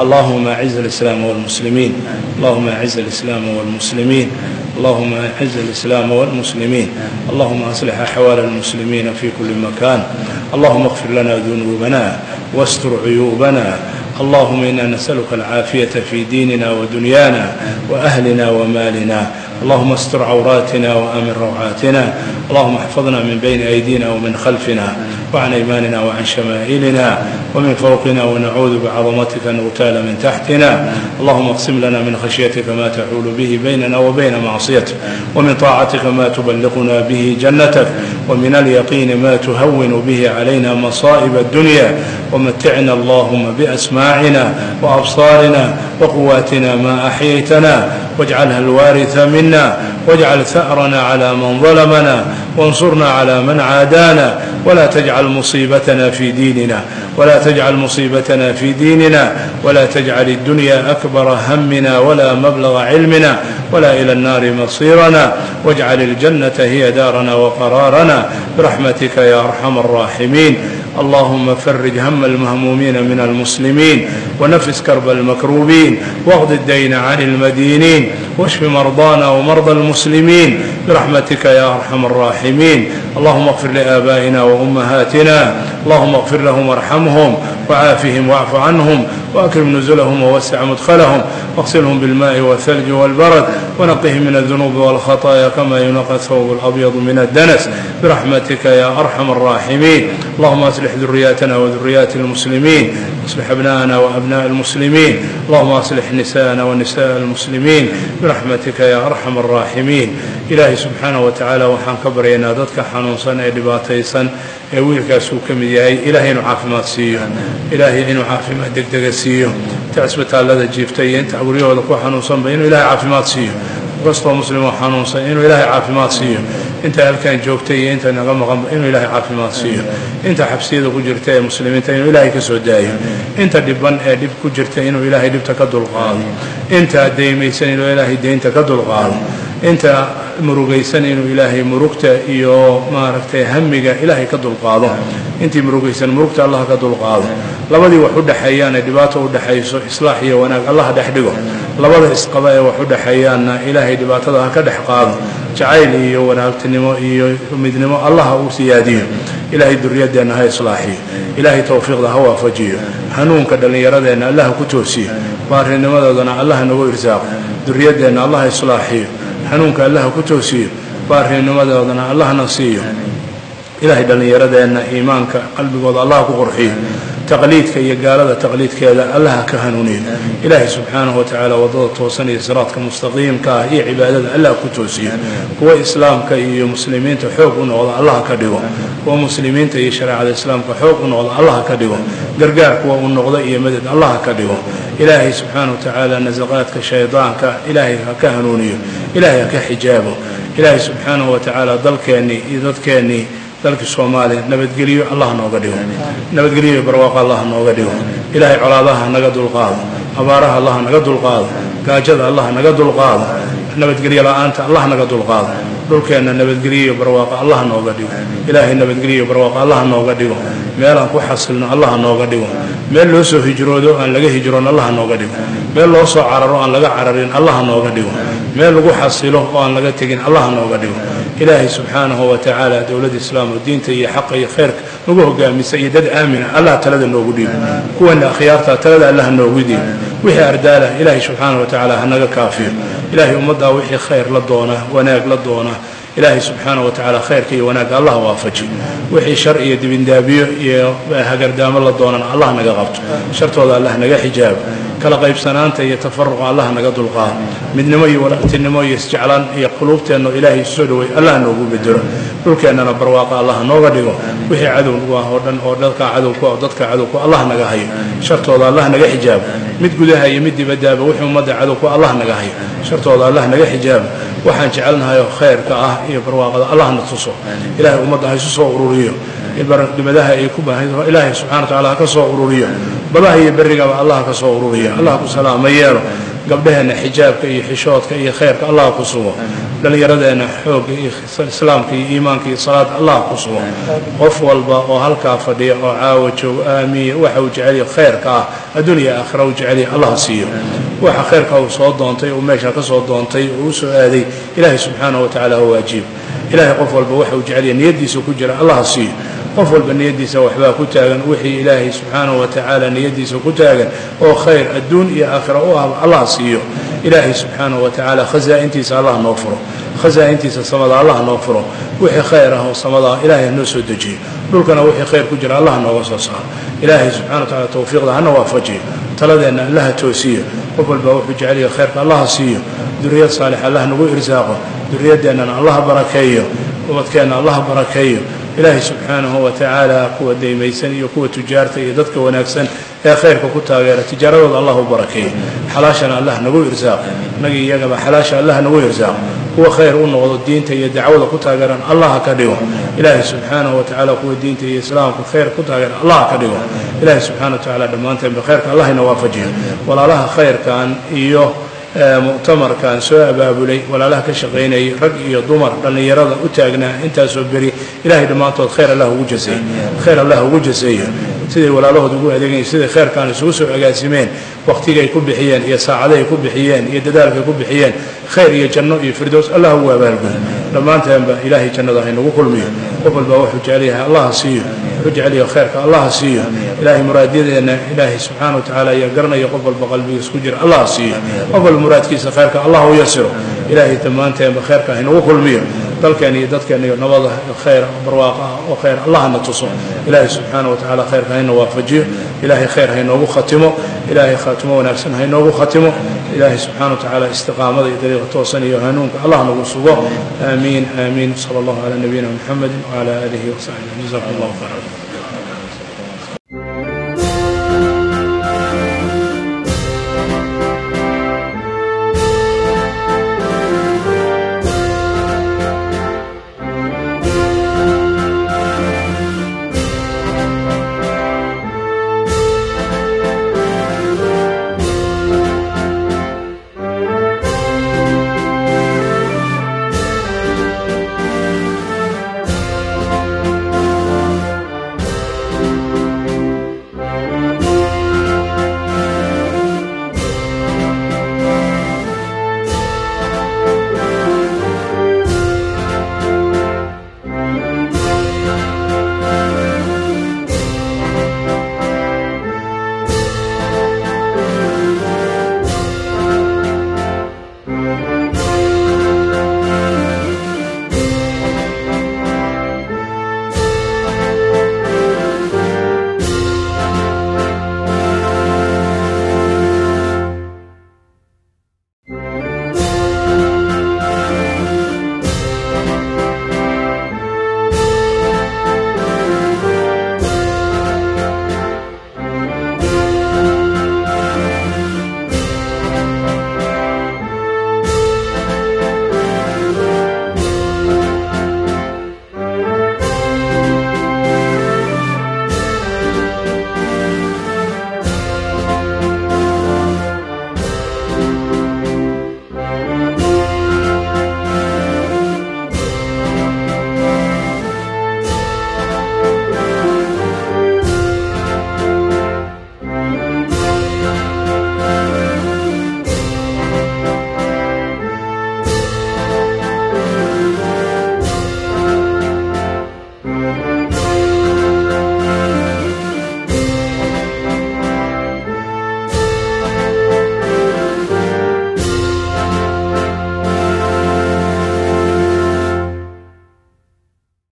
اللهم أعز الإسلام والمسلمين اللهم أعز الإسلام والمسلمين اللهم أعز الإسلام والمسلمين اللهم أصلح أحوال المسلمين في كل مكان اللهم اغفر لنا ذنوبنا واستر عيوبنا اللهم إنا نسألك العافية في ديننا ودنيانا وأهلنا ومالنا اللهم استر عوراتنا وامن روعاتنا اللهم احفظنا من بين ايدينا ومن خلفنا وعن أيماننا وعن شمائلنا ومن فوقنا ونعوذ بعظمتك أن نغتال من تحتنا اللهم اقسم لنا من خشيتك ما تحول به بيننا وبين معصيتك ومن طاعتك ما تبلغنا به جنتك ومن اليقين ما تهون به علينا مصائب الدنيا ومتعنا اللهم بأسماعنا وأبصارنا وقواتنا ما أحييتنا واجعلها الوارث منا واجعل ثأرنا على من ظلمنا وانصرنا على من عادانا ولا تجعل مصيبتنا في ديننا ولا تجعل مصيبتنا في ديننا ولا تجعل الدنيا أكبر همنا ولا مبلغ علمنا ولا إلى النار مصيرنا واجعل الجنة هي دارنا وقرارنا برحمتك يا أرحم الراحمين اللهم فرج هم المهمومين من المسلمين ونفس كرب المكروبين واغض الدين عن المدينين واشف مرضانا ومرضى المسلمين برحمتك يا أرحم الراحمين اللهم اغفر لآبائنا وأمهاتنا اللهم اغفر لهم وارحمهم وعافهم واعف عنهم وأكرم نزلهم ووسع مدخلهم واغسلهم بالماء والثلج والبرد ونقهم من الذنوب والخطايا كما ينقى الثوب الأبيض من الدنس برحمتك يا أرحم الراحمين اللهم اصلح ذرياتنا وذريات المسلمين أصلح أبناءنا وأبناء المسلمين اللهم اصلح نساءنا ونساء المسلمين برحمتك يا أرحم الراحمين إلهي سبحانه وتعالى waxaan ka baryaynaa dadka xanuunsan ee wiilkaas uu ka mid yahay ilaahay inuu caafimaad siiyo ilaahay inuu caafimaad degdega siiyo inta cisbitaallada jiifta iyo inta guryahooda ku xanuunsanba inuu ilaahay caafimaad siiyo kastoo muslimoo xanuunsan inuu ilaahay caafimaad siiyo inta halkan joogta iyo inta naga maqanba inuu ilaahay caafimaad siiyo inta xabsiyada ku jirta ee muslimiinta inuu ilaahay ka soo daayo inta dhiban ee dhib ku jirta inuu ilaahay dhibta ka dulqaado inta deymaysan inuu ilaahay deynta ka dulqaado inta murugaysan inuu ilaahay murugta iyo maaragtay hamiga ilaahay ka dulqaado. Intii murugaysan murugta allah ka dulqaado. Labadii wax u dhexeeyaane dhibaato u dhexayso islaax iyo wanaag allah dhex labada isqaba ee wax u dhexeeyaanna ilaahay dhibaatada ha ka dhex qaado. Jacayl iyo wanaagtinimo iyo midnimo allah uu siyaadiyo. Ilaahay duriyadeenna ha islaaxiyo. Ilaahay towfiiqda ha waafajiyo. Hanuunka dhallinyaradeenna allah ku toosiyo. Baarinimadoodana allah nagu irsaaqo duriyadeenna allah islaaxiyo xanuunka allaha ku toosiyo baarinimadoodana allahna siiyo. Ilaahay dhallinyaradeenna iimaanka qalbigooda allah ku qurxiyo. Taqliidka iyo gaalada taqliidkeeda allaha ka hanuuniyo. Ilaahay subxaanahu watacaala waddada toosan iyo siraadka mustaqiimka ah iyo cibaadada allah ku toosiyo. Kuwa islaamka iyo muslimiinta xoog u noqda allah ka dhigo. Kuwa muslimiinta iyo shareecada islaamka xoog u noqda allah ka dhigo. Gargaar kuwa u noqda iyo madad allah ka dhigo. Ilaahay subxaana wa tacaala nasaqaadka shaydaanka ilaahay ha ka hanuuniyo ilaahay ha ka xijaabo. Ilaahay subxaanahu wa tacaala dalkeennii iyo dadkeennii dalkii soomaaliya nabadgelyo allah nooga dhigo. Nabadgelyo barwaaqo allah nooga dhigo. Ilaahay colaadaha naga dulqaado abaaraha allah naga dulqaado gaajada allah naga dulqaado nabadgelyo la'aanta allah naga dulqaado dhulkeenna nabadgelyo barwaaqo allah nooga dhigo. Ilaahay nabadgelyo barwaaqo allah nooga dhigo. Meelaan ku xasilno allah nooga dhigo. Meel loo soo hijroodo aan laga hijroon allah nooga dhigo. Meel loo soo cararo aan laga cararin allah nooga dhigo meel lagu xasilo oo aan laga tegin allah nooga dhigo. Ilaahay subxaanahu wa tacaala dowladda islaam oo diinta iyo xaqa iyo khayrka nagu hogaamisa iyo dad aamina allah talada noogu dhiibo kuwana akhyaarta talada allah noogu dhiibo wixii ardaalah ilaahay subxaanahu wa tacaala hanaga kaafiyo. Ilaahay ummaddaa wixii khayr la doona wanaag la doona. Ilaahay subxaana wa tacaala khayrka iyo wanaagga allah waafaji. Wixii shar iyo dibindaabiyo iyo hagardaamo la doonana allah naga qabto. Shartooda allah naga xijaabo kala qaybsanaanta iyo tafaruqa allah naga dulqaado midnimo iyo walaagtinimo iyo isjeclaan iyo quluubteenna ilaahay soo dhowey allah noogu bedelo dhulkeennana barwaaqa allah nooga dhigo. Wixii cadowgu ah oo dhan oo dadkaa cadowku oo dadka cadowku allah naga hayo. Shartooda allah naga xijaabo mid gudaha iyo mid dibadaaba wixii ummadda cadowku allah naga hayo. Shartooda allah naga xijaabo waxaan jecelnahay oo khayrka ah iyo barwaaqada allahna tuso. Ilaahay ummadda ha soo ururiyo. Dhibadaha ay ku baahan ilaahay subxana wa ha ka soo ururiyo badaha iyo berrigaba allah ka soo ururiya allah ku salaamo yeelo. Gabdhaheenna xijaabka iyo xishoodka iyo khayrka allah ku sugo. Dhallinyaradeenna xoogga iyo islaamka iyo iimaanka iyo salaada allah ku sugo. Qof walba oo halkaa fadhiya oo caawa joogo aamiya waxa uu jeceliyo khayrka ah adduuniya aakhira uu jeceliya allah siiyo. Waxa khayrka uu soo doontay uu meesha ka soo doontay uu u aaday ilaahay subxaanahu wa tacaala ha waajibo ilaahay qof walba waxa uu jeceliya niyaddiisa ku jira allah siiyo qof walba niyaddiisa waxbaa ku taagan wixii ilaahay subxaanahu wa tacaala niyaddiisa ku taagan oo khayr adduun iyo aakhira u ah allah siiyo. Ilaahay subxaanahu wa tacaala khasaa'intiisa allah noo furo khasaa'intiisa samada allah noo furo. Wixii khayr ah oo samada ilaahay noo soo dejiyo. Dhulkana wixii khayr ku jira allah nooga soo saaro ilaahay subxana wa tacala tawfiiqda hana waafajiyo taladeenna allaha toosiyo. Qof walba wuxuu jeceliya khayrka allaha siiyo. Duriyad saalix allah nagu irsaaqo duriyadeennana allaha barakeeyo. Ubadkeenna allaha barakeeyo ilaahay subxaanahu wa tacaala kuwa daymaysan iyo kuwa tujaarta iyo dadka wanaagsan ee khayrka ku taageera tijaaradooda allah u barakeeyo xalaashana allah nagu irsaaq. Inagii iyagaba xalaasha allah nagu irsaaq. Kuwa khayr u noqdo diinta iyo dacwada ku taageeran allah ka dhigo. Ilaahay subxaanahu wa tacaala kuwa diinta iyo islaamka khayr ku taageeran allah ka dhigo. Ilaahay subxana wa dhammaanteenba khayrka allah ina waafajiyo walaalaha khayrkan iyo muctamarkan soo abaabulay walaalaha ka shaqaynayay rag iyo dumar dhallinyarada u taagnaa intaasoo beri ilaahay dhammaantood khayr allah ugu jaseey khayr allah ugu jaseeyo. Siday walaalahood ugu adeegayen siday khayrkan isugu soo agaasimeen wakhtigay ku bixiyeen iyo saacadahay ku bixiyeen iyo dadaalkay ku bixiyeen khayr iyo janno iyo firdows allah ugu abaalgudo dhammaanteenba ilaahay jannada haynagu kulmiyo. Qof walba wuxuu jecelyahay allaha siiyo wuxuu jecelyahay khayrka allaha siiyo ilaahay muraadyadeenna ilaahay subxaana wa tacaala ayaa garanaya qof walba qalbigiis ku jira. Allaha siiyo qof walba muraadkiisa khayrka allah u yasiro ilaahay dhammaanteenba khayrka haynagu kulmiyo dalkeena iyo dadkeena iyo nabada khayr barwaaqo ah oo khayr allahna tuso. Ilaahay subxaana wa tacaala khayrka hayna waafajiyo. Ilaahay khayr haynoogu khatimo. Ilaahay khaatimo wanaagsan haynoogu khatimo. Ilaahay subxaana wa tacaala istiqaamada iyo dariiqa toosan iyo hanuunka allah nagu sugo. Aamiin aamiin sala allahu calaa nabiyina muxamedi wcala aalihi wasaxbihi jazakum allahu khayran